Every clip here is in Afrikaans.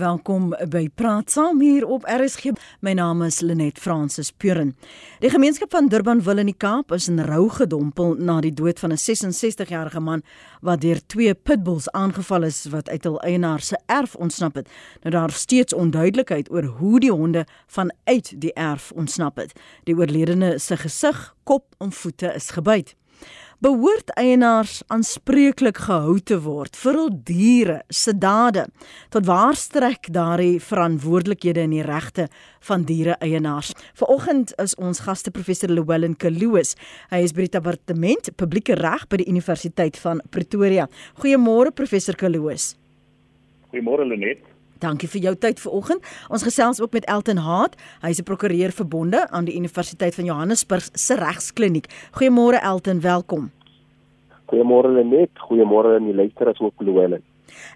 Welkom by Praat Saam hier op RSG. My naam is Lenet Fransis Puren. Die gemeenskap van Durban wil in die Kaap is in rou gedompel na die dood van 'n 66-jarige man wat deur twee pitbulls aangeval is wat uit hul eienaar se erf ontsnap het. Nou daar steeds onduidelikheid oor hoe die honde vanuit die erf ontsnap het. Die oorledene se gesig, kop en voete is gebyt behoort eienaars aanspreeklik gehou te word vir hul diere se dade. Tot waar strek daardie verantwoordelikhede en die regte van diere eienaars? Vanoggend is ons gaste professor Llewellyn Kaluus. Hy is by die departement publieke reg by die Universiteit van Pretoria. Goeiemôre professor Kaluus. Goeiemôre Lenet. Dankie vir jou tyd vanoggend. Ons gesels ook met Elton Haat. Hy is 'n prokureur verbonde aan die Universiteit van Johannesburg se regskliniek. Goeiemôre Elton, welkom. Goeiemôre Lenet, goeiemôre aan die luisteraars ook Louwelen.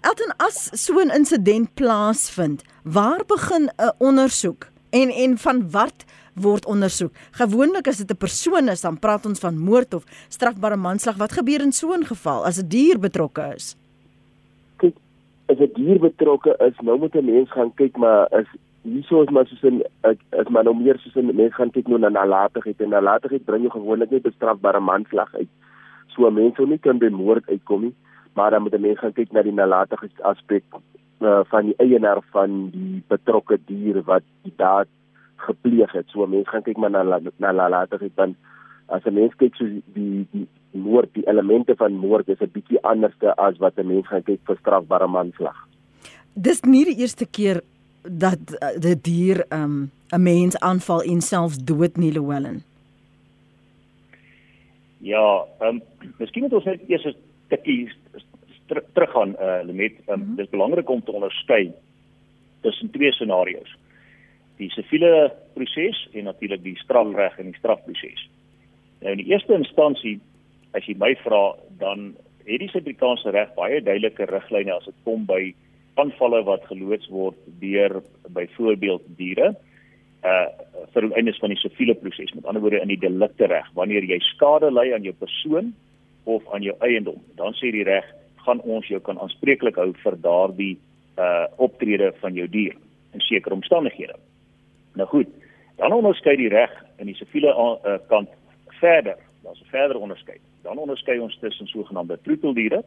Elton, as so 'n insident plaasvind, waar begin 'n ondersoek en en van wat word ondersoek? Gewoonlik as dit 'n persoon is, dan praat ons van moord of strafbare manslag. Wat gebeur in so 'n geval as 'n dier betrokke is? As 'n dier betrokke is, nou moet 'n mens gaan kyk maar is hieso is maar soos 'n as maar nou meer soos 'n mens gaan kyk nou na nalatigheid en nalatigheid bring jou gewoonlik net bestrafbare manslag uit. So mense sou nie kan by moord uitkom nie, maar dan moet 'n mens gaan kyk na die nalatigheid aspek uh, van die eienaar van die betrokke dier wat die daad gepleeg het. So mense gaan kyk maar na na nalatigheid dan as 'n mens kyk so die die moord, die elemente van moord is 'n bietjie anderste as wat 'n mens gaan kyk vir strafbare manslag. Dis nie die eerste keer dat uh, die dier 'n um, mens aanval en selfs dood nie Llewellyn. Ja, ehm um, miskien moet ons net eers 'n tikkie teruggaan eh uh, Lemet. Um, mm -hmm. Dis belangrik om te onderskei tussen twee scenario's. Die siviele proses en natuurlik die strafreg en die strafproses. Nou in die eerste instansie as jy my vra dan het die Suid-Afrikaanse reg baie duidelike riglyne as dit kom by aanvalle wat geloods word deur byvoorbeeld diere uh vir die einde van die siviele proses. Met ander woorde in die delikte reg wanneer jy skade ly aan jou persoon of aan jou eiendom dan sê die reg gaan ons jou kan aanspreeklik hou vir daardie uh optrede van jou dier in sekere omstandighede. Nou goed dan onderskei die reg in die siviele uh, kant verder daar's 'n verder onderskeid. Dan onderskei ons tussen sogenaamde troeteldiere,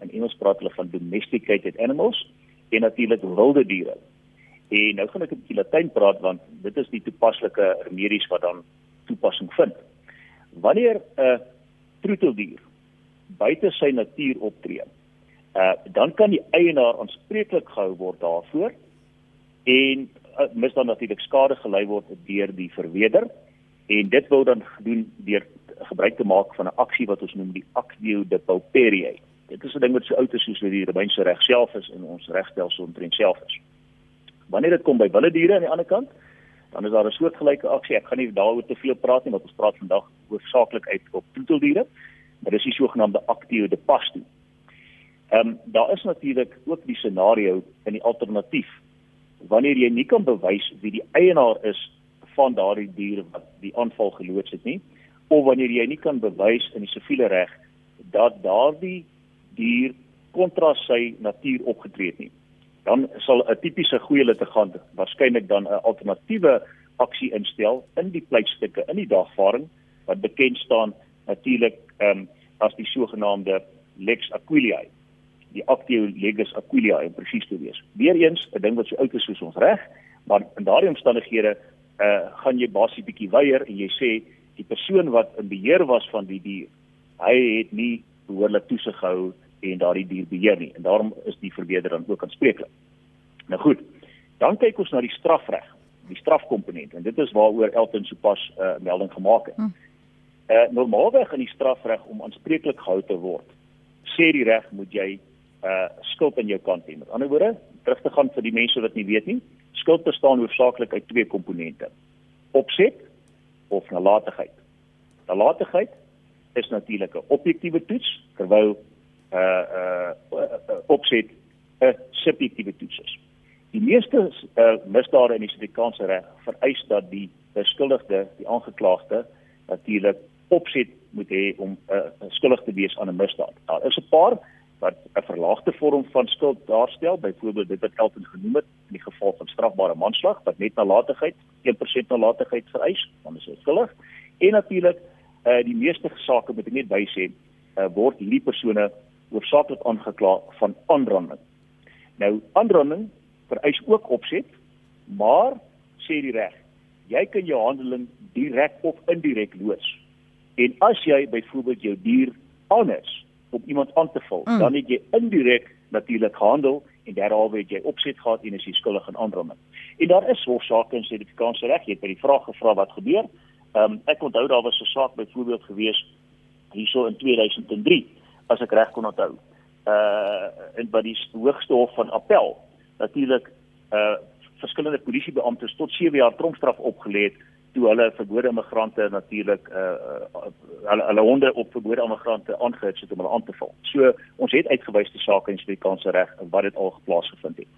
in Engels praat hulle van domesticated animals, en natuurlik wilde diere. En nou gaan ek 'n bietjie Latyn praat want dit is die toepaslike remedies wat dan toepassing vind. Wanneer 'n troeteldier buite sy natuur optree, uh dan kan die eienaar aanspreeklik gehou word daarvoor en uh, mis dan natuurlik skade gelei word deur die verweder en dit word dan gedoen deur gebruik te maak van 'n aksie wat ons noem die actio de pauperie. Dit is 'n ding wat so oud is soos wat die Romeinse reg self is en ons regstelsel omtrent self is. Wanneer dit kom by wilde diere aan die ander kant, dan is daar 'n soortgelyke aksie. Ek gaan nie daaroor te veel praat nie, want ons praat vandag hoofsaaklik uit op troeteldiere, maar dis die sogenaamde actio de pasto. Ehm um, daar is natuurlik ook die scenario in die alternatief wanneer jy nie kan bewys wie die eienaar is van daardie dier wat die aanval geloods het nie of wanneer jy nie kan bewys in die siviele reg dat daardie dier kontra sy natuur opgetree het nie dan sal 'n tipiese goeie litigant waarskynlik dan 'n alternatiewe aksie instel in die pleitstukke in die dagvaarding wat bekend staan natuurlik um, as die sogenaamde lex aquiliae die actio legis aquiliae presies te wees. Weereens 'n ding wat so oud is soos ons reg, maar in daardie omstandighede uh gaan jy basies bietjie weier en jy sê die persoon wat in beheer was van die dier, hy het nie behoorlik toesig gehou en daardie dier beheer nie en daarom is die verweerder dan ook aanspreeklik. Nou goed. Dan kyk ons na die strafreg, die strafkomponent en dit is waaroor Elton sopas 'n uh, melding gemaak het. Hm. Uh normaalweg in die strafreg om aanspreeklik gehou te word, sê die reg moet jy uh skuld aan jou kant hê. Met ander woorde, terug te gaan vir die mense wat nie weet nie, skuld bestaan hoofsaaklik uit twee komponente. Opset of nalatigheid. Nalatigheid is natuurlik 'n objektiewe toets terwyl 'n uh, uh, uh, opset 'n subjektiewe toets is. Die meeste uh, misdade in die Suid-Afrikaanse reg vereis dat die beskuldigde, die aangeklaagde natuurlik opset moet hê om 'n uh, skuldig te wees aan 'n misdaad. Daar is 'n paar wat 'n verlaagde vorm van skuld daarstel, byvoorbeeld dit wat Elton genoem het, geval van strafbare manslag wat net nalatigheid 1% nalatigheid vereis, dan is dit skuldig. En natuurlik uh die meeste sake moet ek net bysê, uh word hierdie persone hoofsaaklik aangekla van aanranding. Nou aanranding vereis ook opset, maar sê die reg, jy kan jou handeling direk of indirek loods. En as jy byvoorbeeld jou dier anders om iemand aan te val, mm. dan het jy indirek natuurlik gehandel en derhalwe het jy opset gehad en is jy skuldig aan aanranding. En daar is hofsaake in Suid-Afrikaanse reg, jy het by die vraag gevra wat gebeur. Ehm um, ek onthou daar was 'n saak byvoorbeeld gewees hierso in 2003 as ek reg kon onthou. Uh en by die hoogste hof van appel natuurlik uh verskillende polisiebeamptes tot 7 jaar tronkstraf opgelê het toe hulle verbode immigrante natuurlik uh, uh hulle hulle honde op verbode immigrante aangehits het om hulle aan te val. So ons het uitgewys die saak in Suid-Afrikaanse reg wat dit al geplaas gevind het.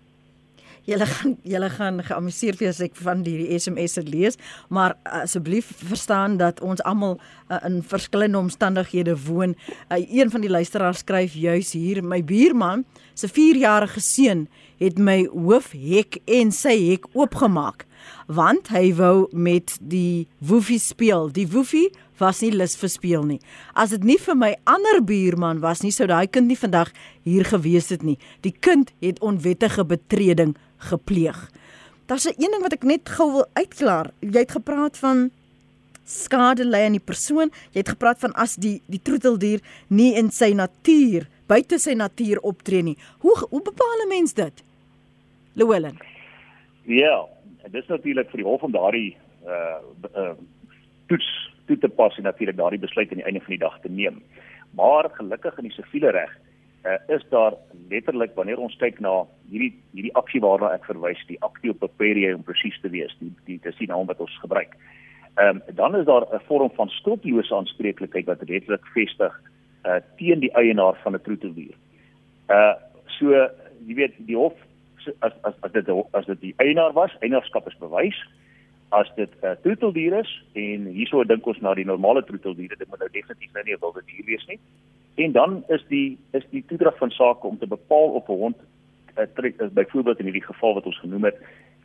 Julle gaan julle gaan geamuseer wees ek van hierdie SMS se lees, maar asseblief verstaan dat ons almal uh, in verskillende omstandighede woon. Uh, een van die luisteraars skryf juis hier, my buurman se 4-jarige seun het my hoofhek en sy hek oopgemaak want hy wou met die woefie speel. Die woefie was nie lus vir speel nie. As dit nie vir my ander buurman was nie, sou daai kind nie vandag hier gewees het nie. Die kind het onwettige betreding gepleeg. Daar's 'n een ding wat ek net gou wil uitklaar. Jy het gepraat van skade lê aan die persoon. Jy het gepraat van as die die troeteldier nie in sy natuur, buite sy natuur optree nie. Hoe hoe bepaal 'n mens dit? Llewellyn. Ja, en dis natuurlik vir die hof om daardie uh, uh toets toe te pas en natuurlik daardie besluit aan die einde van die dag te neem. Maar gelukkig in die siviele reg uh, is daar letterlik wanneer ons kyk na hierdie hierdie aksie waarna ek verwys, die actio peperie om presies te wees, die die dis die naam wat ons gebruik. Ehm um, dan is daar 'n vorm van skuldlose aanspreeklikheid wat letterlik vestig uh teen die eienaar van 'n troeteldier. Uh so jy weet die hof as as as dit as dit die eienaar was, eienaarskap is bewys. As dit 'n uh, troeteldier is en hierso dink ons na die normale troeteldiere, dit moet nou definitief nou nie 'n wilde dier wees nie. En dan is die is die toedrag van sake om te bepaal of 'n hond 'n uh, trek is byvoorbeeld in hierdie geval wat ons genoem het,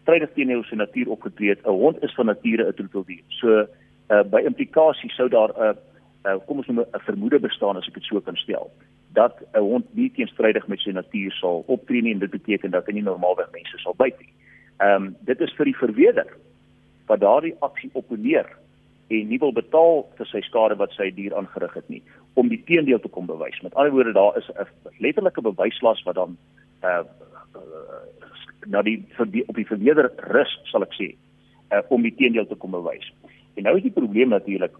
strydig teenoor sy natuur opgetree het. 'n Hond is van nature 'n troeteldier. So uh, by implikasie sou daar 'n uh, uh, kom ons noem 'n vermoede bestaan as ek dit so kan stel dat 'n hond nie teenstrydig met sy natuur sal optree nie en dit beteken dat hy nie normaalweg mense sal byt nie. Ehm um, dit is vir die verweerder wat daardie aksie opponeer en nie wil betaal vir sy skade wat sy dier aangerig het nie om die teendeel te kom bewys. Met ander woorde daar is 'n letterlike bewyslas wat dan uh, uh na die, die op die verweerder rus sal ek sê uh, om die teendeel te kom bewys. En nou is die probleem natuurlik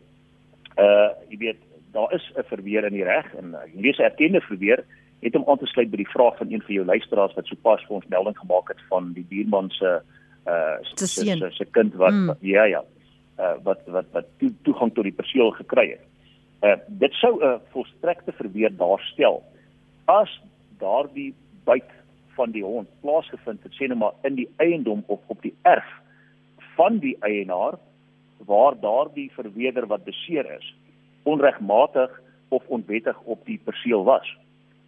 uh jy weet daar is 'n verweer in die reg en uh, lees 'n erkende verweer het hom aan te sluit by die vraag van een van jou luisteraars wat sopas vir ons melding gemaak het van die buurman se uh se se kind wat mm. ja ja uh wat wat wat to, toegang tot die perseel gekry het. Uh dit sou 'n volstrekte verweer daarstel as daardie byt van die hond plaasgevind het sê net maar in die eiendom of op die erf van die eienaar waar daardie verweerder wat beseer is onregmatig of onwettig op die perseel was.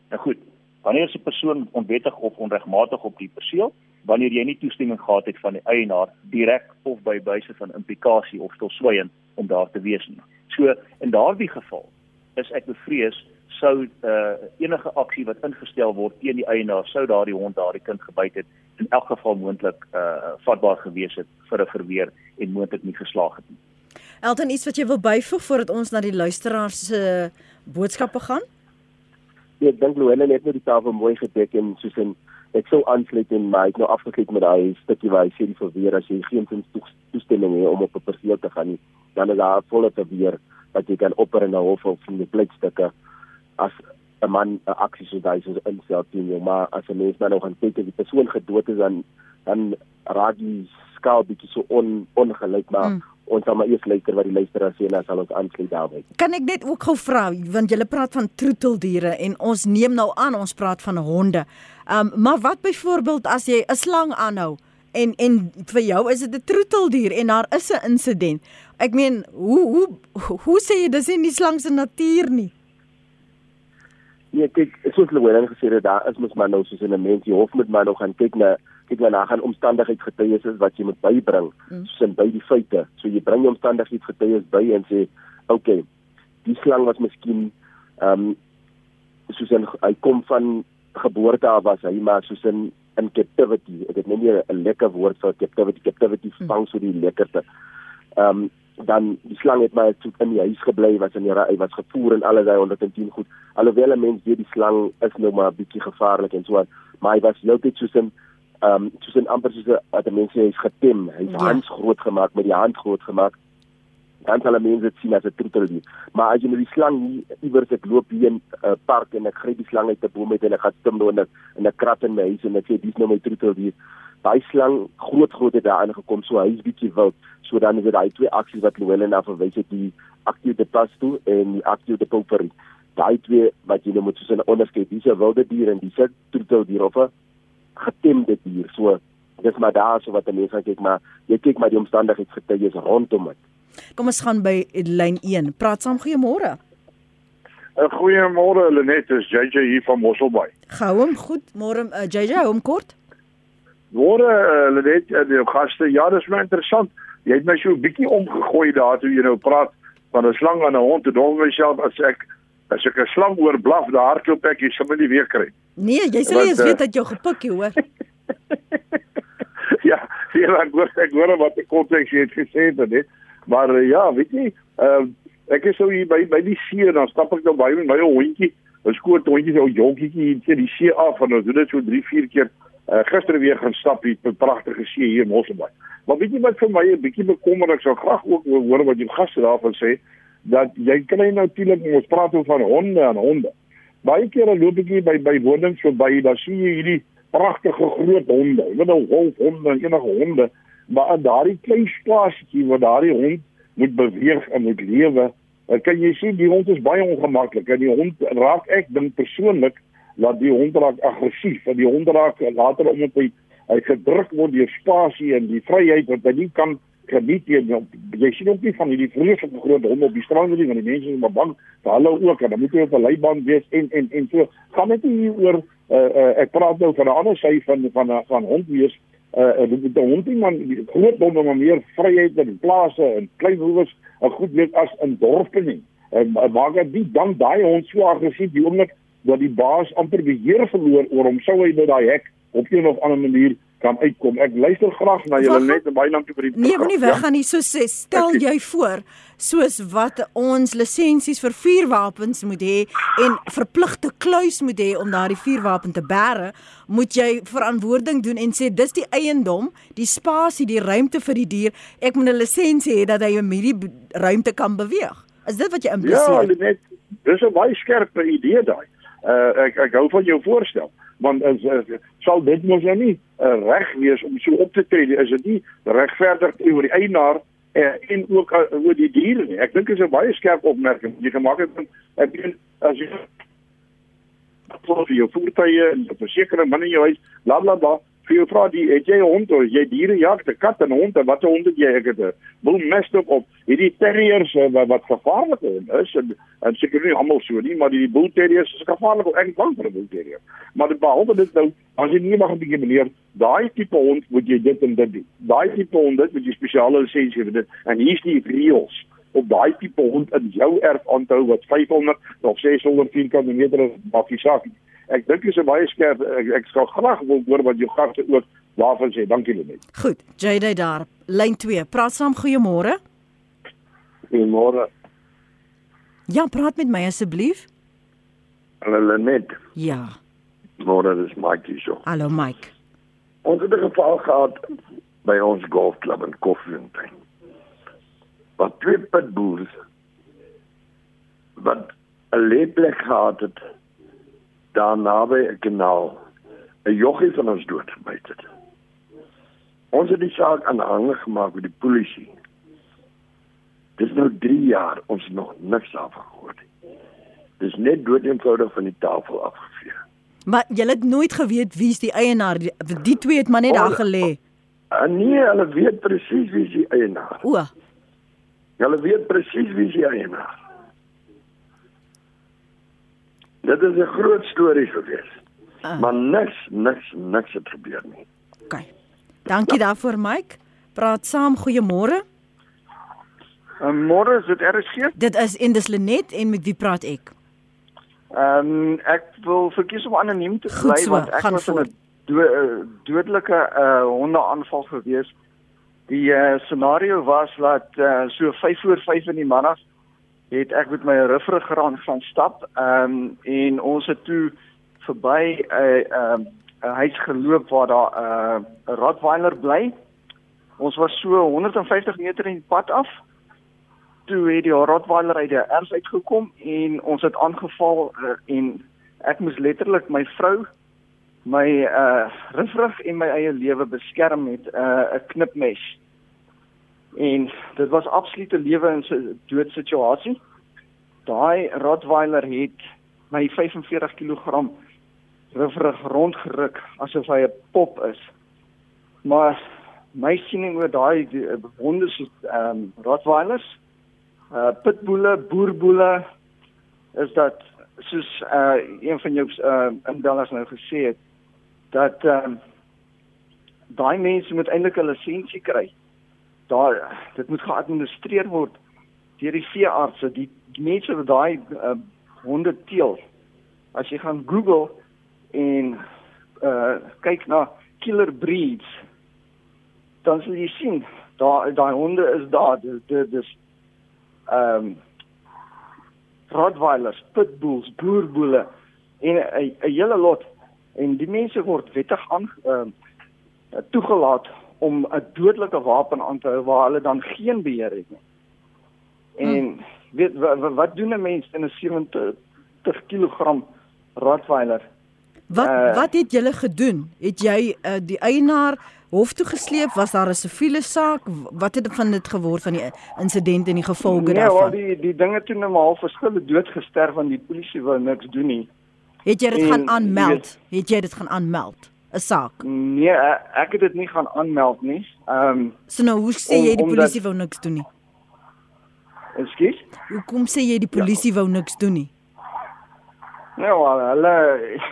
Nou goed, wanneer 'n persoon onwettig of onregmatig op die perseel, wanneer jy nie toestemming gehad het van die eienaar direk of by wyse van implikasie of stilswygend om daar te wees nie. So in daardie geval is ek bevrees sou uh, enige aksie wat ingestel word teen die eienaar sou daardie hond daardie kind gebyt het in elk geval moontlik uh, vatbaar gewees het vir 'n verweer en moontlik nie geslaag het nie. Elton iets wat jy wil byvoeg voordat ons na die luisteraars se boodskappe gaan? Ja, ek dink Louwelen het net die tafel mooi gedek en soos in ek sou aansluit en my nou afgeklik met daai stukkie waar hy sê die verweer as jy geen toestemming het om op 'n perseel te gaan nie, dan is daar volle verweer wat jy kan opper in 'n hof of in die plekstukke as 'n man 'n aksie so daai soos instel teen jou maar as 'n mens nou nog aan kyk of die persoon gedood is dan dan raak die skaal bietjie so on ongelyk maar mm ons sal maar eers luister wat die luisteraars sê en dan sal ons aansluit daarby. Kan ek net ook gou vra want julle praat van troeteldiere en ons neem nou aan ons praat van honde. Ehm um, maar wat byvoorbeeld as jy 'n slang aanhou en en vir jou is dit 'n troeteldier en daar is 'n insident. Ek meen hoe hoe hoe sê jy dis nie slang se natuur nie? Nee, kyk, soos hulle wel gesê het, daar is mos maar nou soos in 'n mens, jy hoef met maar nog gaan kyk na kyk maar na gaan omstandigheidsgetuies is wat jy moet bybring mm. soos in by die feite. So jy bring die omstandigheidsgetuies by en sê, "Oké, okay, die slang was miskien ehm um, soos in, hy kom van geboorte af was hy maar soos in in captivity. Ek het net nie 'n lekker woord vir captivity. Captivity mm. vang so die lekkerste. Ehm um, dan die slang het maar toe in die huis gebly was in die hy was gevoer en alles daai 110 goed. Alhoewel 'n mens weet die slang is nou maar 'n bietjie gevaarlik en so aan, maar hy was heeltyd soos 'n ehm um, soos 'n amper soos 'n mense is getem. Hy's ja. hands groot gemaak met die hand groot gemaak. Dan sal mense sien as 'n troeteldier. Maar as jy met die slang hier iewers ek loop hier in 'n uh, park en ek gryp die slang uit 'n boom uit en ek gaan stim nou in 'n in 'n krat in my huis en ek sê dis nou my troeteldier. Daai slang groot groot het daar aangekom so hy's bietjie wild. So dan is dit daai twee aksies wat Louwelen na verwys het die actio de pasto en die actio de pauperie. Daai twee wat jy nou moet soos 'n onderskeid. Dis 'n wilde dier en dis 'n troeteldier of 'n getemde dier. So dis maar daar so wat mense kyk maar jy kyk maar die omstandigheidsgetuies rondom dit. Kom ons gaan by lyn 1. Praat saam goeiemôre. 'n uh, Goeiemôre Lenet, is JJ hier van Mosselbaai. Gou hom goed. Môre uh, JJ, hou hom kort. Môre uh, Lenet, uh, die gaste. Ja, dis baie interessant. Jy het my so 'n bietjie omgegooi daar toe jy nou praat van 'n slang en 'n hond. Ek dink myself as ek as ek 'n slang hoor blaf, daar hardloop ek, jy sal my nie weer kry. Nee, jy sal uh, weet dat jy gepik het, hoor. ja, jy laat hoor ek hoor wat die konteks jy het gesê het, net. Maar uh, ja, weet jy, uh, ek is so hier by by die see dan stap ek nou by my hondjie, 'n skoot hondjie, so 'n jonkietjie hier teen die see af en ons doen dit so 3, 4 keer. Uh, gister weer gaan stap hier op 'n pragtige see hier in Mosselbaai. Maar weet jy wat vir my 'n bietjie bekommer ek sou graag ook hoor wat jou gaste daarvan sê dat jy kry natuurlik ons praat oor van honde en honde. Baie kere loop ek hier by by wonings verby, dan sien jy hierdie pragtige groot honde. Jy weet nou wolfhonde en enige honde, maar in daardie klein spasie waar daardie hond moet beweeg en moet lewe, kan jy sien die hond is baie ongemaklik en die hond raak ek dink persoonlik dat die hond raak aggressief en die hond raak later omdat hy hy gedruk word deur spasie en die vryheid wat hy nie kan geniet nie. Jy sien ook nie van hierdie vreeslike groot honde op die strand nie, want die mense is maar bang vir hulle ook en dan moet jy op 'n leiband wees en en en so. Gaan net hier oor uh, uh, ek praat nou van 'n ander sy van van van, van hond wees. Uh die uh, hond ding man groot honde maar meer vryheid in plase en klein hoewes 'n goed weet as in dorpe nie. En uh, maak dit dan daai hond so aggressief die oomblik dat die baas amper beheer verloor oor hom sou hy by daai hek op 'n of ander manier kan uitkom. Ek luister graag na julle net baie dankie vir die Nee, moenie weggaan ja? nie. So sê, stel ek, jy voor soos wat ons lisensies vir vuurwapens moet hê en verpligte kluis moet hê om daardie vuurwapen te bære, moet jy verantwoording doen en sê dis die eiendom, die spasie, die ruimte vir die dier. Ek moet 'n lisensie hê dat hy in hierdie ruimte kan beweeg. Is dit wat jy impliseer? Ja, net dis 'n baie skerp idee daai. Uh, ek ek hou van jou voorstel want as, as sal dit mos nou nie uh, reg wees om so op te tree is dit nie regverdig oor die eienaar uh, en ook uh, oor die diere nie? Ek dink is 'n baie skerp opmerking. Jy gemaak het ek meen as jy vir jou voertuie en versekerings binne jou huis bla bla bla vir jou vra die het jy 'n hond of jy diere jag te kat en hond wat 'n hond het jy? Ek het 'n wil mestop op hierdie terriers eh, wat, wat gevaarlik is en en seker nie almal so nie maar die bull terriers is gevaarlik ek is bang vir 'n bull terrier. Maar die behalwe dit nou as jy nie mag 'n bietjie meneer daai tipe hond moet jy dit en dit doen. Daai tipe hond dit moet jy spesiale lisensie vir dit en hier's die reëls op daai tipe hond in jou erf aanhou wat 500 of 600 km is bakkie saak ek dink dis 'n baie skerp ek, ek sal graag wil hoor wat jou gaste ook daarvan sê. Dankie Lenet. Goed, JD daar. Lyn 2. Praat saam goeiemôre. Goeiemôre. Ja, praat met my asseblief. Hallo Lenet. Ja. Môre is Mike hier. Hallo Mike. Ons het 'n geval gehad by ons golfklub in Koffiefontein. Wat twee pitbulls wat 'n leeplek gehad het daar naby 'n kanaal 'n joggie van ons dood gebyt het. Ons het die saak aanhangig gemaak met die polisie. Dis nou 3 jaar ons nog niks afgehoor nie. Dis net dood eenvoudig van die tafel afgevee. Maar jy het nooit geweet wie's die eienaar die, die twee het maar net daar gelê. Uh, nee, hulle weet presies wie's die eienaar. O. Hulle weet presies wie's die eienaar. Dit is 'n groot storie gewees. Ah. Maar niks, niks, niks het gebeur nie. OK. Dankie daarvoor Mike. Praat saam, goeiemôre. Um, môre is dit RSG. Dit is Indus Lenet en met wie praat ek? Ehm um, ek wil verkies om anoniem te Goed bly so, want ek gaan was in voort. 'n do uh, dodelike uh, hondeaanval gewees. Die uh, scenario was dat uh, so 5 voor 5 in die middag het ek met my riffergraan gaan stap ehm um, en ons het toe verby 'n uh, ehm uh, 'n huis geloop waar daar 'n uh, Rottweiler bly. Ons was so 150 meter in die pad af. Toe het die Rottweiler uit die erf uitgekom en ons het aangeval uh, en ek moes letterlik my vrou my uh rifrig en my eie lewe beskerm met 'n uh, knipmes. En dit was absoluut 'n lewe en dood situasie. Daai Rottweiler het my 45 kg rifrig rondgeruk asof hy 'n pop is. Maar my siening oor daai honde so ehm um, Rottweilers, uh pitbulle, boerboele is dat soos uh een van jou uh indellers nou gesê het dat ehm um, daai mense moet eintlik 'n lisensie kry. Daar dit moet geadministreer word deur die veeartse, die, mense wat daai uh, honde teel. As jy gaan Google en uh kyk na killer breeds dan sal jy sien daai daai honde is daar dis dis ehm um, Rottweilers, pitbulls, boerboele en 'n 'n hele lot en die mense word wettig aan ehm uh, toegelaat om 'n dodelike wapen aan te hou waar hulle dan geen beheer het nie. En weet wat, wat doen 'n mens in 'n 70 kg Rottweiler? Wat Uh, wat het julle gedoen? Het jy uh, die eienaar hof toe gesleep? Was daar 'n siviele saak? Wat het van dit geword van die insident en die gevolge nee, daarvan? die die dinge toe nou maar half verskille dood gesterf want die polisie wou niks doen nie. Het jy dit en, gaan aanmeld? Het jy dit gaan aanmeld? 'n Saak. Nee, ek, ek het dit nie gaan aanmeld nie. Ehm, um, So nou, hoe sê Om- jy die polisie wou niks doen nie? ekskuus. Hoekom sê jy die polisie wou niks doen nie? Nee, wel, hulle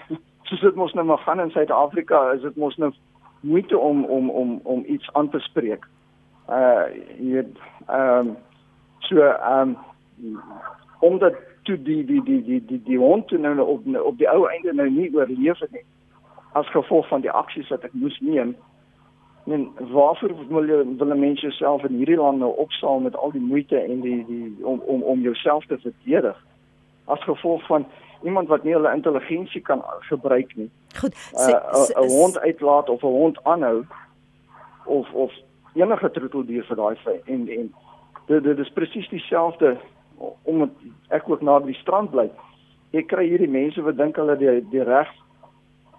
soos dit mos nou maar gaan in Suid-Afrika, is dit mos nou moeite om om om om iets aan te spreek. Uh jy weet ehm um, so ehm um, omdat toe die die die die die die hond toe nou op op die ou einde nou nie oorleef het nie as gevolg van die aksies wat ek moes neem. Men waarvoor wil jy wil 'n mens jouself in hierdie land nou opsaal met al die moeite en die die om om om jouself te verdedig as gevolg van iemand wat nie hulle intelligensie kan gebruik nie. Goed. Uh, sê- 'n 'n hond uitlaat of 'n hond aanhou of of enige troeteldier vir daai en en dit dit is presies dieselfde omdat ek ook naby die strand bly. Jy kry hierdie mense wat dink hulle die die reg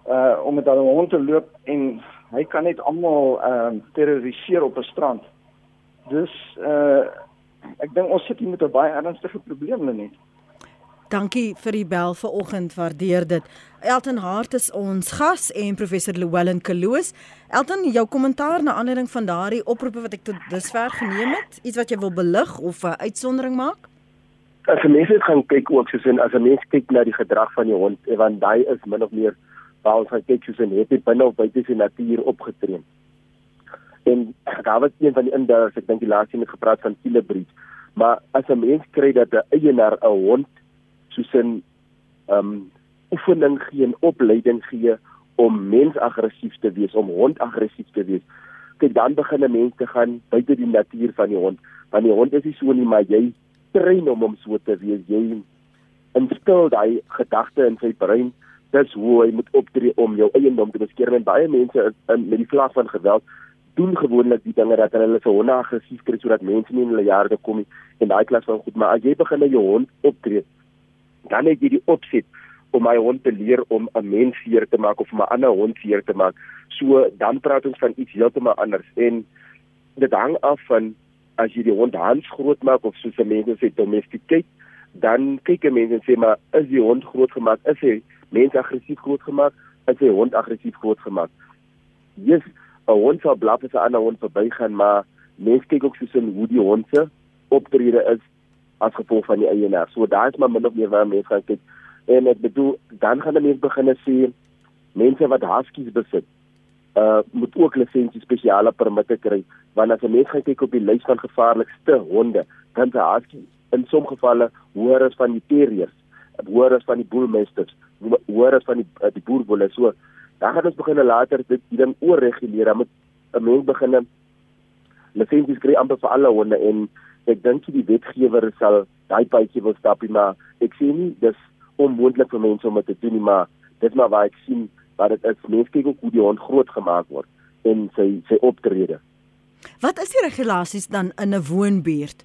uh om met hulle hond te loop en hy kan net almal ehm uh, terroriseer op 'n strand. Dus uh ek dink ons sit hier met 'n baie ernstige probleem net. Dankie vir die bel vanoggend, waardeer dit. Elton Hart is ons gas en professor Llewellyn Kloos. Elton, jou kommentaar na aanleiding van daardie oproepe wat ek tot dusver geneem het, iets wat jy wil belig of 'n uitsondering maak? As jy mense gaan kyk ook soos in as 'n mens kyk na die gedrag van die hond, eh, want daai is min of meer waar ons gaan kyk soos in het hy binne of buite sy natuur opgetree. En daar was een van die inders, ek dink die laaste een het gepraat van kilebreed. Maar as 'n mens kry dat 'n eienaar 'n hond soos 'n ehm um, oefening gee en opleiding gee om mensaggressief te wees, om hondaggressief te wees. Kyk dan begin 'n mens te gaan buite die natuur van die hond, want die hond is nie so nie, maar jy train hom om so te wees. Jy instil daai gedagte in sy brein. Dis hoe hy moet optree om jou eiendom te beskerm. En baie mense in, in met die vlak van geweld doen gewoonlik die dinge dat hulle se honde aggressief kry sodat mense nie in hulle jare kom nie en daai klas van goed. Maar as jy begin met jou hond optree, dan het jy die opset om my hond te leer om 'n mens seer te maak of 'n ander hond seer te maak. So dan praat ons van iets heeltemal anders en dit hang af van as jy die hond hands groot maak of soos mense sê domesticate, dan kyk 'n mens en sê maar is die hond groot gemaak? Is hy mens aggressief groot gemaak? Is hy hond aggressief groot gemaak? Yes, 'n hond sal blaf as 'n ander hond verbygaan, maar mense kyk ook soos in hoe die hond se optrede is as gevolg van die eienaar. So daar is maar min of meer waar mense gaan kyk. En ek bedoel dan gaan mense begin sê mense wat huskies besit uh moet ook lisensie spesiale permitte kry. Want as 'n mens kyk op die lys van gevaarlikste honde dan se husky in sommige gevalle hoër as van die terriers hoër as van die bullmastiffs hoër as van die uh, die boerbulle so dan gaan ons begin later dit dan oorreguleer. Dan moet 'n mens begin lisensies kry amper vir alle honde en ek dink die wetgewer sal daai paadjie wil stap maar ek sien nie dis onmoontlik vir mense om dit te doen nie maar dit maar waar ek sien wat dit is mense kyk ook hoe die hond groot gemaak word en sy sy optrede. Wat is die regulasies dan in 'n woonbuurt?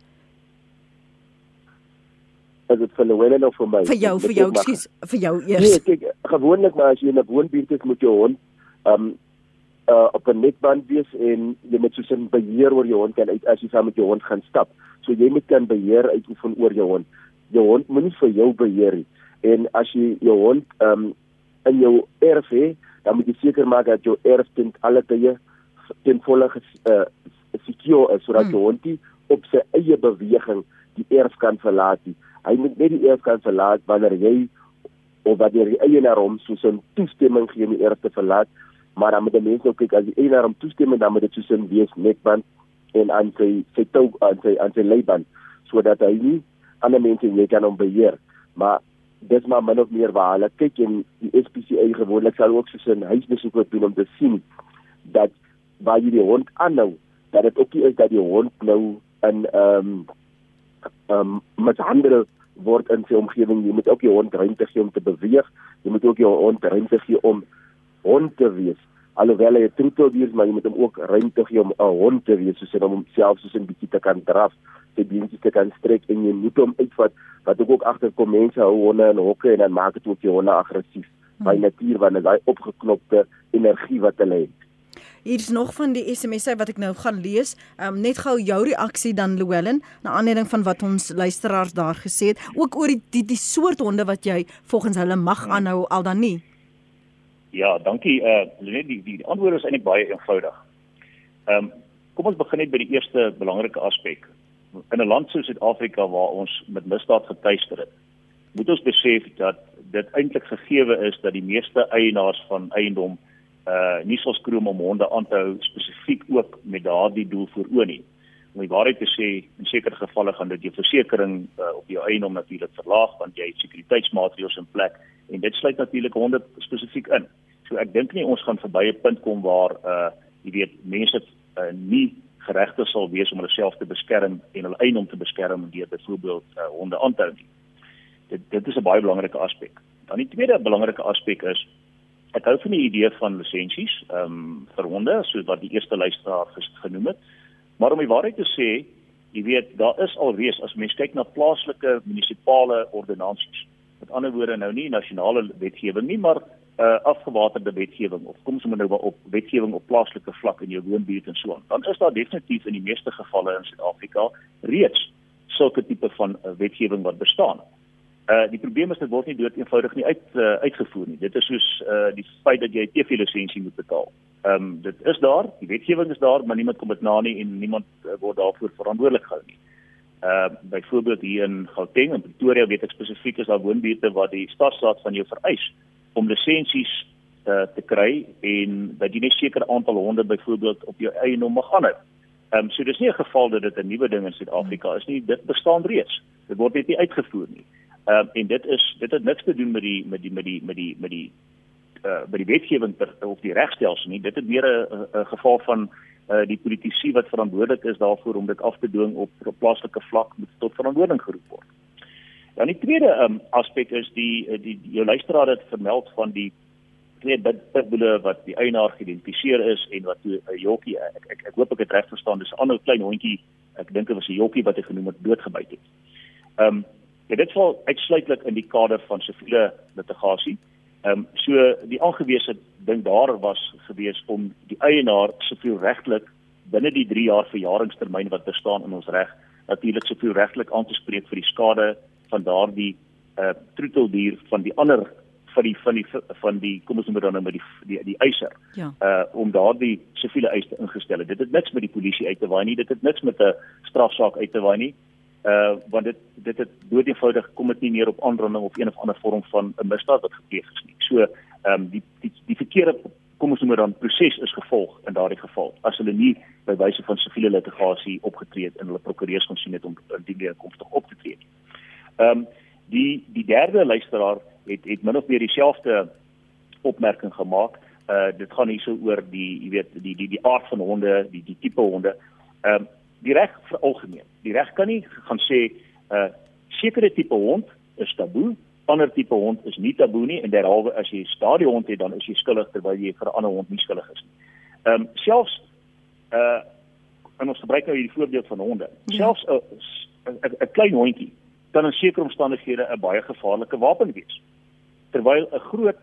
Is dit vir Llewellyn of vir my? Vir jou, vir jou, ekskuus, vir jou eers. Nee, kyk, gewoonlik maar as jy in 'n woonbuurt is met jou hond, ehm um, uh, op 'n netband wees en jy moet soos 'n beheer oor jou hond kan uit as jy saam met jou hond gaan stap. So jy moet kan beheer uitoefen oor jou hond. Jou hond moenie vir jou beheer nie. En as jy jou hond ehm um, in jou erf hê, dan moet jy seker maak dat jou erf ten alle tye ten volle uh, secure is sodat hmm. jou hond nie op sy eie beweging die erf kan verlaat nie. Hy moet net die erf kan verlaat wanneer jy of wanneer die eienaar hom soos 'n toestemming gee om die erf te verlaat, maar dan moet die mens ook kyk as die eienaar hom toestem dan moet dit soos 'n wees netband en aan sy sy tou aan sy aan sy leiband sodat hy nie ander mense net kan hom beheer. Maar dis maar min of meer waar hulle kyk en die SPCA gewoonlik sal ook soos 'n huisbesoek wat doen om te sien dat waar jy die hond aanhou dat dit ook is dat die hond nou in ehm um, ehm um, met ander word in sy omgewing jy moet ook die hond ruimte gee om te beweeg. Jy moet ook die hond ruimte gee om hond te wees alhoewel hy 'n troetel is maar jy moet hom ook ruimte gee om 'n hond te wees soos om homself soos 'n bietjie te kan draf sy beentjies te kan strek en jy moet hom uitvat wat ek ook agterkom mense hou honde in hokke en dan maak dit ook die honde aggressief hmm. by natuur wanneer daai opgeknopte energie wat hulle het. Hier is nog van die SMS'e wat ek nou gaan lees. Um, net gou jou reaksie dan Llewellyn na aanleiding van wat ons luisteraars daar gesê het, ook oor die die, die soort honde wat jy volgens hulle mag hmm. aanhou al dan nie. Ja, dankie. Uh net die die antwoord is eintlik baie eenvoudig. Ehm um, kom ons begin net by die eerste belangrike aspek in 'n land soos Suid-Afrika waar ons met misdaad getuister het, moet ons besef dat dit eintlik gegeewe is dat die meeste eienaars van eiendom uh nie sou skroom om honde aan te hou spesifiek ook met daardie doel voor oë nie. Om die waarheid te sê, in sekere gevalle gaan dit jou versekerings uh, op jou eiendom natuurlik verlaag want jy het sekuriteitsmaatreëls in plek en dit sluit natuurlik honde spesifiek in. So ek dink nie ons gaan verby 'n punt kom waar uh jy weet mense uh, nie geregtig sal wees om hulle self te beskerm en hulle eiendom te beskerm deur byvoorbeeld uh, honde aan te hou. Dit dit is 'n baie belangrike aspek. Dan die tweede belangrike aspek is ek hou van die idee van lisensies ehm um, vir honde soos wat die eerste luisteraar genoem het. Maar om die waarheid te sê, jy weet, daar is alreeds as mens kyk na plaaslike munisipale ordonnansies. Met ander woorde nou nie nasionale wetgewing nie, maar uh, afgewaterde wetgewing of kom moet nou op wetgewing op plaaslike vlak in jou woonbuurt en so aan. Dan is daar definitief in die meeste gevalle in Suid-Afrika reeds sulke tipe van uh, wetgewing wat bestaan. Uh die probleem is dit word nie dood eenvoudig nie uit uh, uitgevoer nie. Dit is soos uh die feit dat jy 'n TV-lisensie moet betaal. Ehm um, dit is daar, die wetgewing is daar, maar niemand kom dit na nie en niemand uh, word daarvoor verantwoordelik gehou nie. Uh byvoorbeeld hier in Gauteng en Pretoria weet ek spesifiek is daar woonbuurte waar die stadsaad van jou vereis om lisensies uh, te kry en dat jy net sekere aantal honde byvoorbeeld op jou eie nom mag aanhou. Ehm um, so dis nie 'n geval dat dit 'n nuwe ding in Suid-Afrika is nie, dit bestaan reeds. Dit word net nie uitgevoer nie. Ehm um, en dit is dit het niks te doen met die met die met die met die met die uh by die wetgewing of die regstelsel nie. Dit het meer 'n 'n geval van uh die politici wat verantwoordelik is daarvoor om dit af te dwing op op plaaslike vlak moet tot verantwoording geroep word. Dan die tweede um, aspek is die die, die jou luisteraar het vermeld van die twee pitbulle wat die eienaar geïdentifiseer is en wat 'n uh, jockie ek ek ek hoop ek het reg verstaan dis 'n ander klein hondjie ek dink dit was 'n jockie wat hy genoem het doodgebyt het. Ehm um, ja dit val uitsluitlik in die kader van siviele litigasie. Ehm um, so die aangewese ding daar was gewees om die eienaar soveel regtelik binne die 3 jaar verjaringstermyn wat bestaan in ons reg natuurlik soveel regtelik aan te spreek vir die skade van daardie uh troeteldier van die ander van die van die van die kom ons noem dit dan nou met die die die eiser. Ja. Uh om daardie siviele eise ingestel het. Dit het niks met die polisie uit te waai nie. Dit het niks met 'n strafsaak uit te waai nie. Uh want dit dit het dood eenvoudig kom dit nie meer op aanranding of een of ander vorm van 'n misdaad wat gepleeg is nie. So ehm um, die die die verkeerde kom ons noem dan proses is gevolg in daardie geval as hulle nie by wyse van siviele litigasie opgetree het en hulle prokureurs kon sien het om indien die inkomste op te tree. Ehm um, die die derde luisteraar het het min of meer dieselfde opmerking gemaak. Uh dit gaan hierso oor die jy weet die die die aard van honde, die die tipe honde. Ehm um, die reg vir algemeen. Die reg kan nie gaan sê 'n uh, sekere tipe hond is taboe, ander tipe hond is nie taboe nie en derhalwe as jy 'n stadiehond het dan is jy skuldig terwyl jy vir 'n ander hond nie skuldig is nie. Ehm um, selfs uh en ons gebruik nou hierdie voorbeeld van honde. Ja. Selfs 'n 'n klein hondjie kan in sekere omstandighede 'n baie gevaarlike wapen wees. Terwyl 'n groot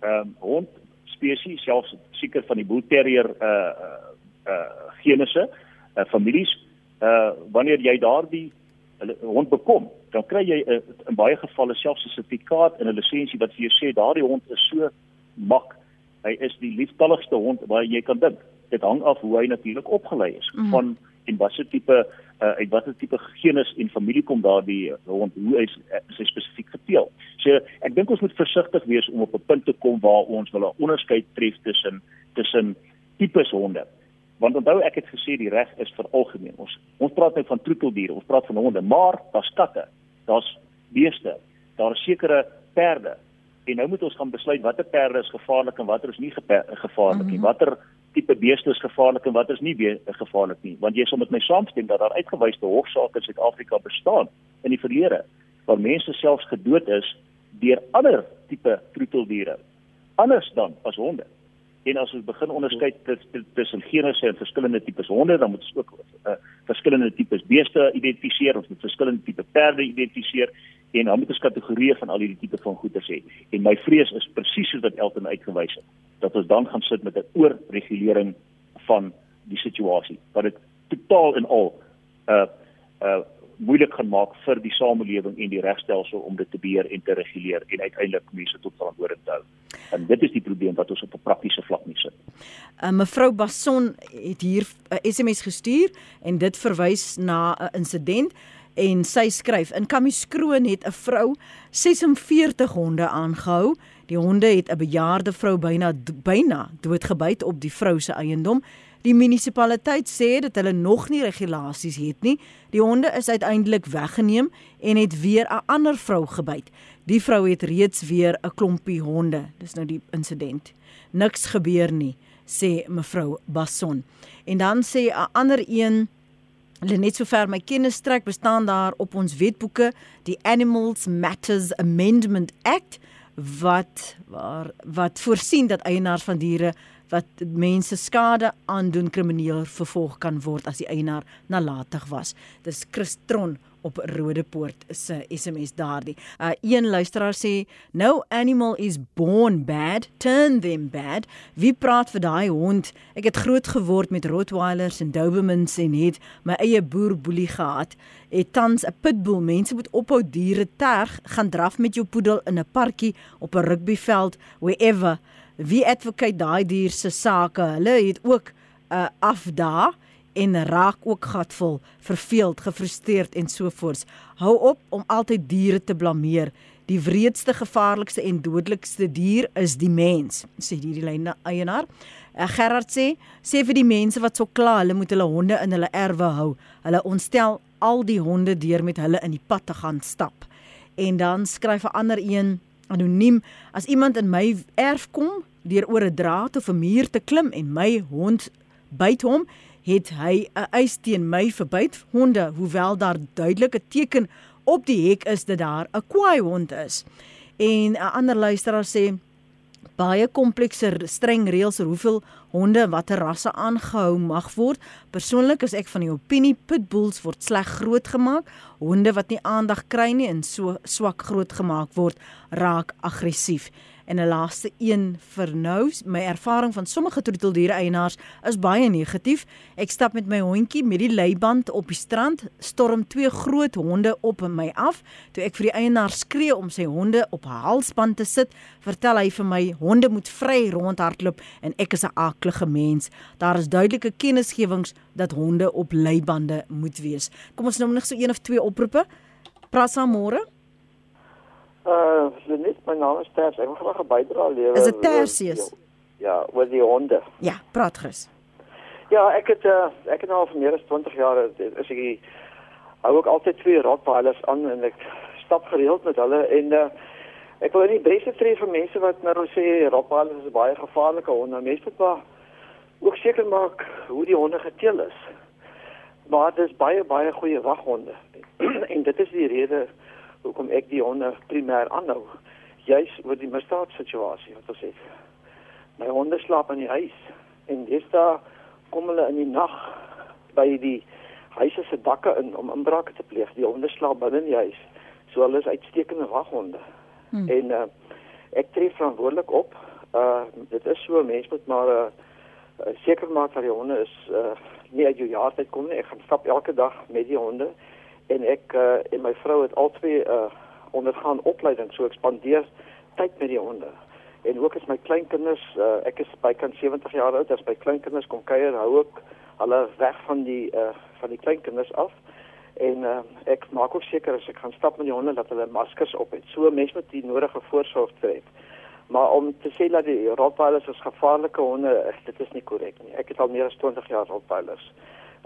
ehm um, hond spesies selfs seker van die bull terrier uh uh genusse uh families uh wanneer jy daardie hond bekom dan kry jy uh, in baie gevalle selfs 'n sertifikaat en 'n lisensie wat vir jou sê daardie hond is so mak hy is die lieftalligste hond wat jy kan dink dit hang af hoe hy natuurlik opgelei is mm. van en watter tipe uh, uit watter tipe genus en familie kom daardie hond hoe hy sy spesifiek geteel. So ek dink ons moet versigtig wees om op 'n punt te kom waar ons wil 'n onderskeid tref tussen tussen tipes honde. Want onthou ek het gesê die reg is vir algemeen. Ons ons praat nou van troeteldiere, ons praat van honde, maar daar's katte, daar's beeste, daar is sekere perde. En nou moet ons gaan besluit watter perde is gevaarlik en watter is nie gevaarlik nie. -hmm. Watter tipe beeste is gevaarlik en wat is nie gevaarlik nie want jy sal met my saamstem dat daar uitgewyse hofsaake in Suid-Afrika bestaan in die verlede waar mense selfs gedood is deur ander tipe troeteldiere anders dan as honde en as ons begin onderskei tussen genusse en verskillende tipes honde dan moet ons ook uh, verskillende tipes beeste identifiseer ons moet verskillende tipe perde identifiseer en dan moet ons kategorieë van al hierdie tipe van goeder sê en my vrees is presies soos wat Elton uitgewys het dat ons dan gaan sit met 'n oorregulering van die situasie wat dit totaal en al uh uh moeilik gaan maak vir die samelewing en die regstelsel om dit te beheer en te reguleer en uiteindelik mense tot verantwoording te hou. En dit is die probleem wat ons op 'n praktiese vlak nie sit. Uh, mevrou Basson het hier 'n uh, SMS gestuur en dit verwys na 'n uh, insident en sy skryf in Kamiskroon het 'n vrou 46 honde aangehou Die honde het 'n bejaarde vrou byna byna doodgebyt op die vrou se eiendom. Die munisipaliteit sê dat hulle nog nie regulasies het nie. Die honde is uiteindelik weggeneem en het weer 'n ander vrou gebyt. Die vrou het reeds weer 'n klompie honde. Dis nou die insident. Niks gebeur nie, sê mevrou Basson. En dan sê 'n ander een Hulle net sover my kennis trek bestaan daar op ons wetboeke die Animals Matters Amendment Act wat waar wat voorsien dat eienaars van diere wat mense skade aandoen krimineel vervolg kan word as die eienaar nalatig was. Dis Christron op Rodepoort se SMS daardie. Uh een luisteraar sê no animal is born bad, turn them bad. Wie praat vir daai hond? Ek het groot geword met Rottweilers en Dobermans en het my eie boer boelie gehad. Het tans 'n pitbull. Mense moet ophou diere terg, gaan draf met jou poedel in 'n parkie op 'n rugbyveld, wherever wie advocate daai dier se sake. Hulle het ook 'n uh, afdaag en raak ook gatvol, verveeld, gefrustreerd en so voort. Hou op om altyd diere te blameer. Die wreedste, gevaarlikste en dodelikste dier is die mens, sê hierdie lyne eienaar. Uh, Gerard sê, sê vir die mense wat so kla, hulle moet hulle honde in hulle erwe hou. Hulle ontstel al die honde deur met hulle in die pad te gaan stap. En dan skryf 'n ander een anoniem. As iemand in my erf kom deur oor 'n draad of 'n muur te klim en my hond byt hom het hy 'n eis teen my verbyt. Honde hoewel daar duidelike teken op die hek is dat daar 'n kwaai hond is. En 'n ander luisteraar sê baie komplekser streng reëls oor hoeveel honde watter rasse aangehou mag word. Persoonlik is ek van die opinie pitbulls word sleg grootgemaak. Honde wat nie aandag kry nie en so swak grootgemaak word, raak aggressief. En 'n laaste een vir nou, my ervaring van sommige troeteldiere eienaars is baie negatief. Ek stap met my hondjie met die leiband op die strand, storm twee groot honde op my af. Toe ek vir die eienaar skree om sy honde op halsband te sit, vertel hy vir my honde moet vry rondhardloop en ek is 'n aaklige mens. Daar is duidelike kennisgewings dat honde op leibande moet wees. Kom ons noem nog so een of twee oproepe. Praat saam môre. Uh, net my naam is Ters. Ek wil graag 'n bydrae lewer. Is dit Tersius? Ja, oor die honde. Ja, praat gerus. Ja, ek het uh, ek het nou al vir meer as 20 jaar is ek hou ook altyd twee Rottweilers aan en ek stap gereeld met hulle en uh, ek wil nie baie tree vir mense wat nou sê Rottweilers is baie gevaarlike honde. Mense moet maar ook seker maak hoe die honde geteel is. Maar dit is baie baie goeie waghonde. en dit is die rede hoekom ek die honde primêr aanhou. Juis oor die misdaadsituasie wat ons het. My honde slaap in die huis en dis daar kom hulle in die nag by die huise se dakke in om inbrake te pleeg. Die honde slaap binne in die huis. So hulle is uitstekende waghonde. Hmm. En uh, ek tree verantwoordelik op. Uh dit is so mense moet maar uh, seker maak dat die honde is uh nie uit jou jaartyd kom nie. Ek gaan stap elke dag met die honde en ek uh, en my vrou het albei uh ondergaan opleiding so ek spandeer tyd met die honde. En ook as my kleinkinders uh, ek is bykans 70 jaar oud, as my kleinkinders kom kuier, hou ek hulle weg van die uh van die kleinkinders af. En uh, ek maak ook seker as ek gaan stap met die honde dat hulle maskers op het. So mense moet die nodige voorsorg tref. Maar om te sê dat die Rottweilers is gevaarlike honde, dit is nie korrek nie. Ek het al meer as 20 jaar Rottweilers.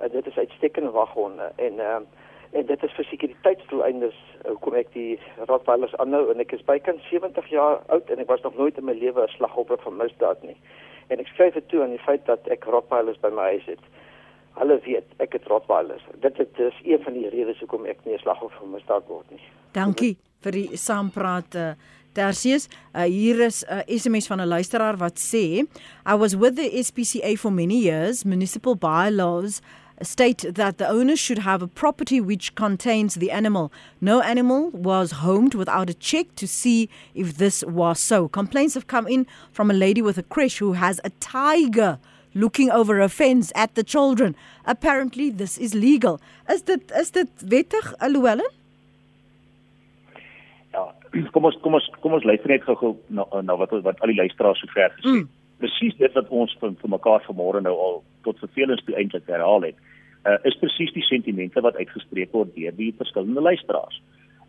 Uh, dit is uitstekende waghonde en uh, en dit is vir sekuriteitsdoeleindes hoekom ek die Rottweilers aanhou en ek is bykans 70 jaar oud en ek was nog nooit in my lewe 'n slagoffer van misdaad nie. En ek skryf dit toe aan die feit dat ek Rottweilers by my huis het. Hulle weet ek het Rottweilers. Dit, dit is een van die redes hoekom ek nie 'n slagoffer van misdaad word nie. Dankie vir die saampraat. Uh, Tersius, uh, hier is 'n uh, SMS van 'n luisteraar wat sê, I was with the SPCA for many years. Municipal bylaws state that the owner should have a property which contains the animal. No animal was homed without a check to see if this was so. Complaints have come in from a lady with a creche who has a tiger looking over a fence at the children. Apparently this is legal. Is dit is dit wettig, Llewellyn? Ja, kom ons kom ons kom ons luister net gou na na wat wat al die luisteraars sover gesê het. Mm. Presies dit wat ons vir, vir mekaar vanmôre nou al tot vervelings toe eintlik herhaal het uh, is presies die sentimente wat uitgespreek word deur die verskillende luisteraars.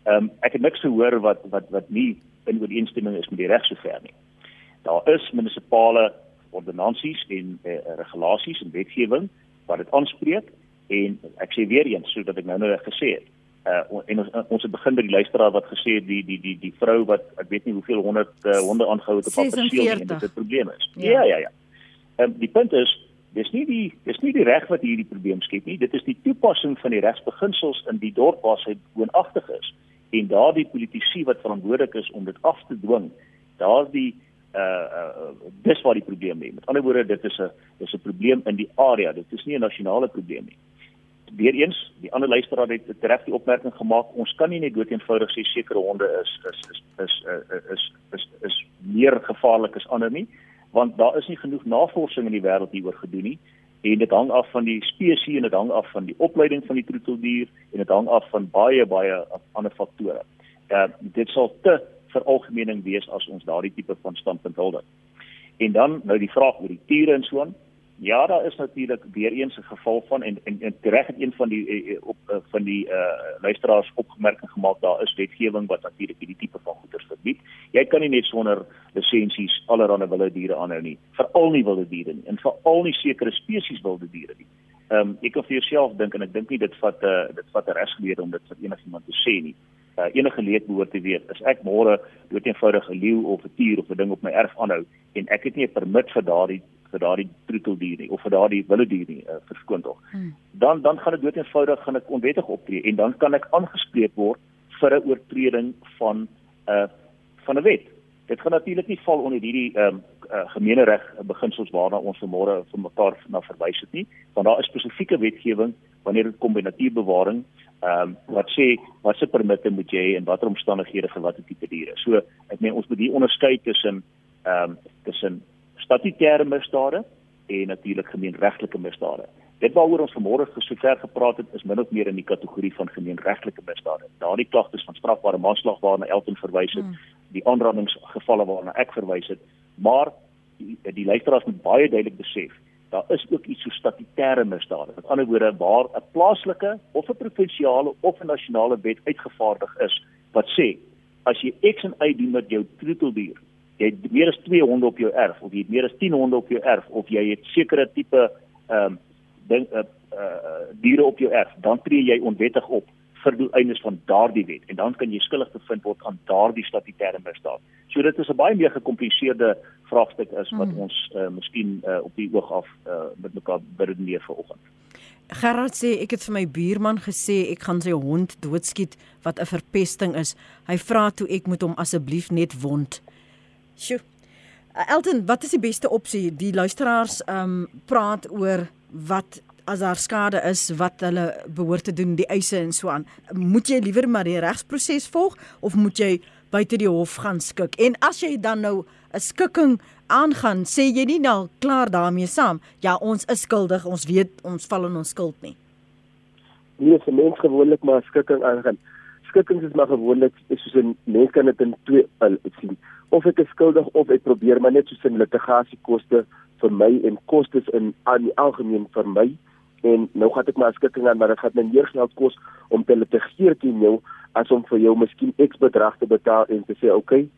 Ehm um, ek het niks gehoor wat wat wat nie in ooreenstemming is met die reg sover nie. Daar is munisipale ordonnansies en uh, regulasies en wetgewing wat dit aanspreek en ek sê weer eens sodat ek nou nou gesê het uh en ons ons het begin by die luisteraar wat gesê het die die die die vrou wat ek weet nie hoeveel honderd uh, honde aangehou het op pad perseel en dit 'n probleem is. Ja ja ja. Ehm um, die punt is Dis nie die dis nie die reg wat hierdie probleem skep nie. Dit is die toepassing van die regsbeginsels in die dorp waar sy woonagtig is en daardie politici wat verantwoordelik is om dit af te dwing. Daardie uh uh dis waar die probleem lê. Met ander woorde, dit is 'n dis 'n probleem in die area. Dit is nie 'n nasionale probleem nie. Weereens, die ander luisteraar het reg die opmerking gemaak, ons kan nie net doeteenvoudig sê sekere honde is is is is is is is, is, is meer gevaarlik as ander nie want daar is nie genoeg navorsing in die wêreld hieroor gedoen nie en dit hang af van die spesies en dit hang af van die opleiding van die troeteldier en dit hang af van baie baie ander faktore. Uh dit sal te veralgemening wees as ons daardie tipe van standpunt hul. En dan nou die vraag oor die tiere en so aan. Ja, daar is natuurlik weer eens 'n geval van en en, en reg het een van die eh, op uh, van die uh luisteraars opgemerking gemaak daar is wetgewing wat natuurlik hierdie tipe van goeder verbied. Jy kan nie net sonder lisensies allerlei wilde diere aanhou nie, veral nie wilde diere nie en veral nie sekere spesies wilde diere nie. Ehm um, ek kan vir jouself dink en ek dink nie dit vat 'n uh, dit vat 'n regsgeleerde om dit vir enigiemand te sê nie. Uh, enige leed behoort te weet as ek môre dood eenvoudig 'n leeu of 'n tier of 'n ding op my erf aanhou en ek het nie 'n permit vir daardie vir daardie troeteldier nie of vir daardie wilde dier nie uh, verskoon tog. Hmm. Dan dan gaan dit dood eenvoudig gaan ek onwettig optree en dan kan ek aangespreek word vir 'n oortreding van 'n uh, van 'n wet. Dit gaan natuurlik nie val onder hierdie ehm um, uh, gemeenereg beginsels waarna ons vanmôre vir mekaar na verwys het nie, want daar is spesifieke wetgewing wanneer dit kom by natuurbewaring ehm um, wat sê wat se permitte moet jy hê en watter omstandighede vir watter tipe diere. So ek meen ons moet hier onderskei tussen ehm um, tussen statutêre misdade en natuurlik gemeenregtelike misdade. Dit waaroor ons vanmôre gesover gepraat het is min of meer in die kategorie van gemeenregtelike misdade. Daardie klagtes van strafbare manslag waarna Elton verwys het, hmm. die aanrandingsgevalle waarna ek verwys het, maar die, die luisteraars moet baie duidelik besef daar is ook iets so statutêre misdade. Met ander woorde waar 'n plaaslike of 'n provinsiale of 'n nasionale wet uitgevaardig is wat sê as jy X en Y doen met jou troeteldier jy het meer as 2 honde op jou erf of jy het meer as 10 honde op jou erf of jy het sekere tipe ehm um, ding uh, uh diere op jou erf, dan tree jy onwettig op vir doeleindes van daardie wet en dan kan jy skuldig bevind word aan daardie statutêre misdaad. So dit is 'n baie meer gekompliseerde vraagstuk is wat hmm. ons uh, miskien uh, op die oog af uh, met mekaar beredeneer vanoggend. Gerard sê ek het vir my buurman gesê ek gaan sy hond doodskiet wat 'n verpesting is. Hy vra toe ek moet hom asseblief net wond. Sjoe. Uh, Elton, wat is die beste opsie? Die luisteraars ehm um, praat oor wat as daar skade is wat hulle behoort te doen, die eise en so aan. Moet jy liewer maar die regsproses volg of moet jy buite die hof gaan skik? En as jy dan nou 'n skikking aangaan, sê jy nie nou klaar daarmee saam. Ja, ons is skuldig, ons weet ons val in ons skuld nie. Nee, vir mens gewoonlik maar skikking aangaan. Skikkings is maar gewoonlik soos 'n mens kan dit in twee uh, sien. Of ek is skuldig of ek probeer maar net soos 'n litigasiekoste vir my en kostes in aan die algemeen vir my en nou gaan ek maar skikking aan maar dit gaan my meer geld kos om te litigeer teen jou as om vir jou miskien X bedrag te betaal en te sê okay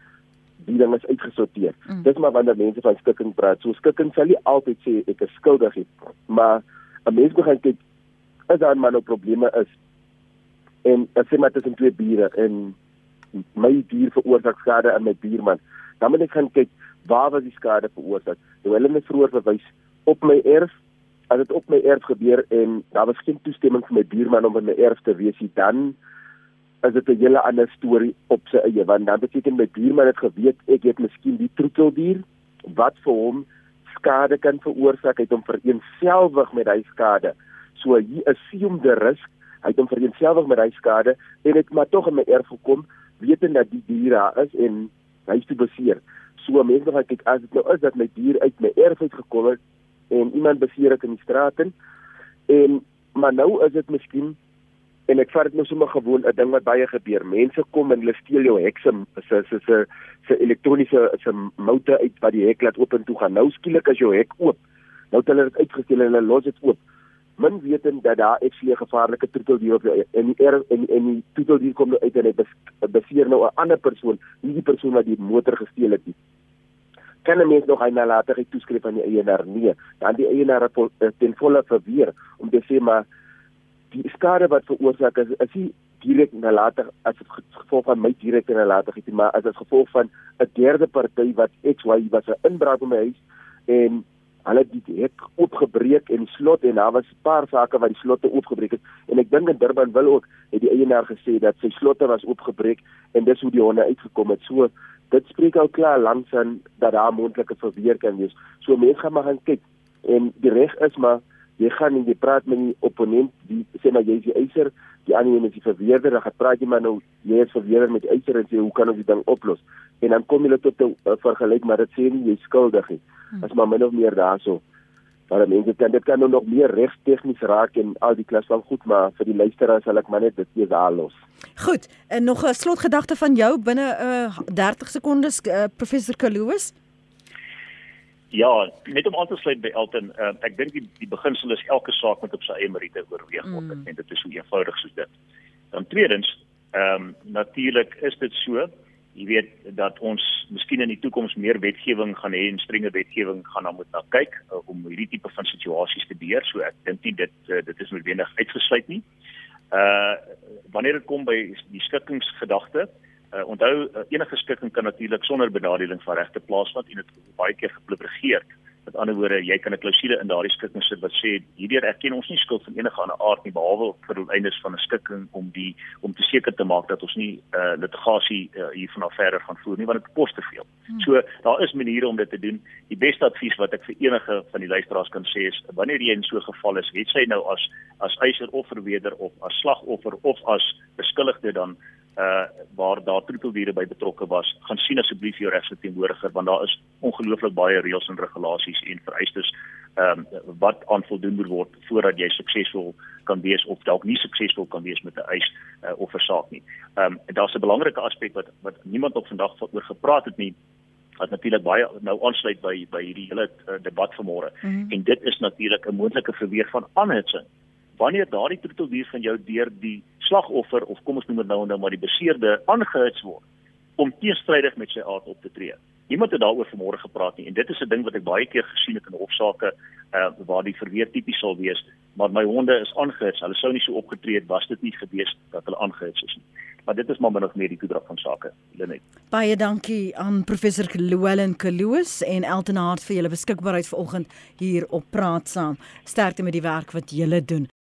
die ding is uitgesorteer. Mm. Dis maar wanneer mense van skikking praat. So skikking sal nie altyd sê ek is skuldig nie, maar 'n mens begin kyk as daar maar nou probleme is. En as jy maar tussen twee bure en my dier veroorsaak skade aan my buurman, dan moet ek gaan kyk waar was die skade veroorsaak. Nou hulle het vroeër verwys op my erf. As dit op my erf gebeur en daar was geen toestemming vir my buurman om in my erf te wees nie, dan is dit 'n hele ander storie op sy eie want dan beteken my buurman het geweet ek het miskien die troeteldier wat vir hom skade kan veroorsaak het om vereenselwig met hy skade. So hier is siem die risk, hy het hom vereenselwig met hy skade en het maar tog in my erf gekom wetend dat die dier daar is en hy is te beseer. So mense wat kyk as dit nou is dat my dier uit my erf uit gekom het en iemand beseer ek in die straat en en maar nou is dit miskien en ek vat dit nou sommer gewoon 'n ding wat baie gebeur. Mense kom en hulle steel jou hek se se se se se elektroniese se moute uit wat die hek laat oop en toe gaan. Nou skielik as jou hek oop. Nou het hulle dit uitgesteel en hulle los dit oop. Min wetend dat daar ek sien 'n gevaarlike troeteldier op en die er, en en die troeteldier kom nou uit en hy beseer nou 'n ander persoon, nie die persoon wat die motor gesteel het nie. Kan 'n mens nog hy nalatigheid toeskryf aan die eienaar? Nee, dan die eienaar eh, ten volle verweer om te sê maar die skade wat veroorsaak is is nie direk nalatig as gevolg van my direkte nalatigheid maar as dit gevolg van 'n derde party wat XY was 'n inbraak in my huis en hulle die hek oopgebreek en slot en daar was 'n paar sake wat die slotte oopgebreek het en ek dink in Durban wil ook het die eienaar gesê dat sy slotte was oopgebreek en dis hoe die honde uitgekom het. So dit spreek al klaar langs aan dat daar moontlike verweer kan wees. So mense gaan maar gaan kyk. En die reg is maar jy gaan en jy praat met die opponent die sê maar jy is die eiser die ander een is die verweerder dan gaan praat jy maar nou jy is verweerder met die eiser en sê hoe kan ons die ding oplos? En dan kom jy tot 'n uh, vergelyk maar dit sê nie jy skuldig nie. As maar min of meer daarso. Maar mense kan dit kan nou nog meer regstegnies raak en al die klas van goed maar vir die luisteraars sal ek maar net dit hier daar los. Goed en nog 'n slotgedagte van jou binne uh, 30 sekondes uh, professor Kalouis Ja, net om aan te sluit by Elton, uh, ek dink die die beginsel is elke saak moet op sy eie meriete oorweeg word mm. en dit is so eenvoudig soos dit. Dan tweedens, ehm um, natuurlik is dit so, jy weet dat ons miskien in die toekoms meer wetgewing gaan hê en strenger wetgewing gaan dan moet na kyk uh, om hierdie tipe van situasies te beheer. So ek dink nie dit uh, dit is noodwendig uitgesluit nie. Uh wanneer dit kom by die skikkingsgedagte, Uh, onthou uh, enige skikking kan natuurlik sonder benadeling van regte plaasvind en dit baie keer gepubliseer. Met ander woorde, jy kan 'n klousule in daardie skikking sit wat sê hierdeur erken ons nie skuld van enige ander aard nie behalwe vir die eindes van 'n skikking om die om te seker te maak dat ons nie uh, litigasie uh, hiervan af verder gaan voer nie want dit kos te veel. Hmm. So daar is maniere om dit te doen. Die beste advies wat ek vir enige van die luisteraars kan sê is wanneer jy in so 'n geval is, het sy nou as as eiser of verweder of as slagoffer of as beskuldigde dan uh waar daar troeteldiere by betrokke was, gaan sien asseblief jou regsverteenwoordiger want daar is ongelooflik baie reëls en regulasies en vereistes ehm um, wat aan voldoen moet word voordat jy suksesvol kan wees of dalk nie suksesvol kan wees met 'n eis uh, of 'n saak nie. Ehm um, daar's 'n belangrike aspek wat wat niemand op vandag oor gepraat het nie wat natuurlik baie nou aansluit by by hierdie hele uh, debat vanmôre mm -hmm. en dit is natuurlik 'n moontlike verweer van aanhitsing wanneer daardie troeteldier van jou deur die slagoffer of kom ons noem dit nou nou maar die beseerde aangehits word om teenstrydig met sy aard op te tree Niemand het daaroor vanmôre gepraat nie en dit is 'n ding wat ek baie keer gesien het in hofsaake uh, waar die verweer tipies sal wees, maar my honde is aangehits. Hulle sou nie so opgetree het was dit nie gewees dat hulle aangehits is nie. Maar dit is maar min of meer die toedrag van sake, Lenet. Baie dankie aan professor Llewellyn Kloos en Elton Hart vir julle beskikbaarheid vanoggend hier op Praat Saam. Sterkte met die werk wat julle doen.